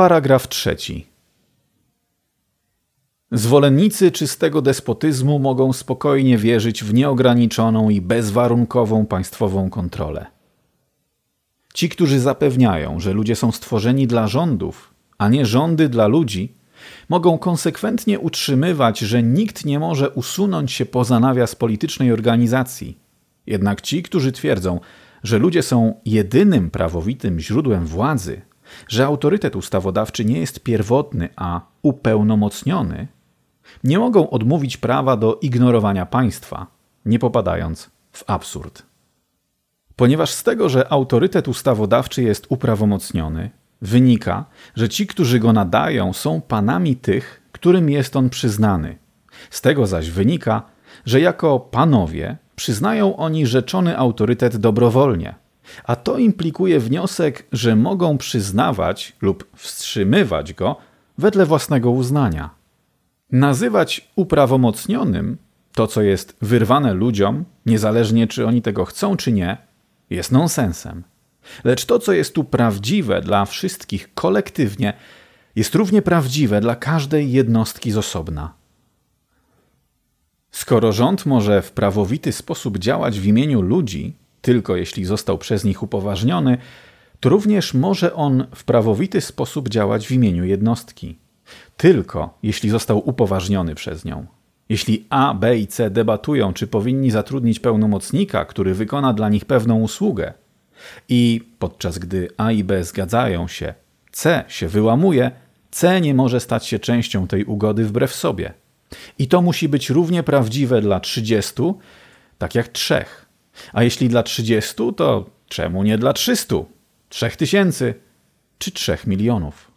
Paragraf trzeci. Zwolennicy czystego despotyzmu mogą spokojnie wierzyć w nieograniczoną i bezwarunkową państwową kontrolę. Ci, którzy zapewniają, że ludzie są stworzeni dla rządów, a nie rządy dla ludzi, mogą konsekwentnie utrzymywać, że nikt nie może usunąć się poza nawias politycznej organizacji. Jednak ci, którzy twierdzą, że ludzie są jedynym prawowitym źródłem władzy, że autorytet ustawodawczy nie jest pierwotny, a upełnomocniony, nie mogą odmówić prawa do ignorowania państwa, nie popadając w absurd. Ponieważ z tego, że autorytet ustawodawczy jest uprawomocniony, wynika, że ci, którzy go nadają, są panami tych, którym jest on przyznany. Z tego zaś wynika, że jako panowie przyznają oni rzeczony autorytet dobrowolnie, a to implikuje wniosek, że mogą przyznawać lub wstrzymywać go wedle własnego uznania. Nazywać uprawomocnionym to, co jest wyrwane ludziom, niezależnie czy oni tego chcą czy nie, jest nonsensem. Lecz to, co jest tu prawdziwe dla wszystkich kolektywnie, jest równie prawdziwe dla każdej jednostki z osobna. Skoro rząd może w prawowity sposób działać w imieniu ludzi, tylko jeśli został przez nich upoważniony, to również może on w prawowity sposób działać w imieniu jednostki. Tylko jeśli został upoważniony przez nią. Jeśli A, B i C debatują, czy powinni zatrudnić pełnomocnika, który wykona dla nich pewną usługę, i podczas gdy A i B zgadzają się, C się wyłamuje, C nie może stać się częścią tej ugody wbrew sobie. I to musi być równie prawdziwe dla 30, tak jak 3. A jeśli dla 30, to czemu nie dla 300, 3000 czy 3 milionów?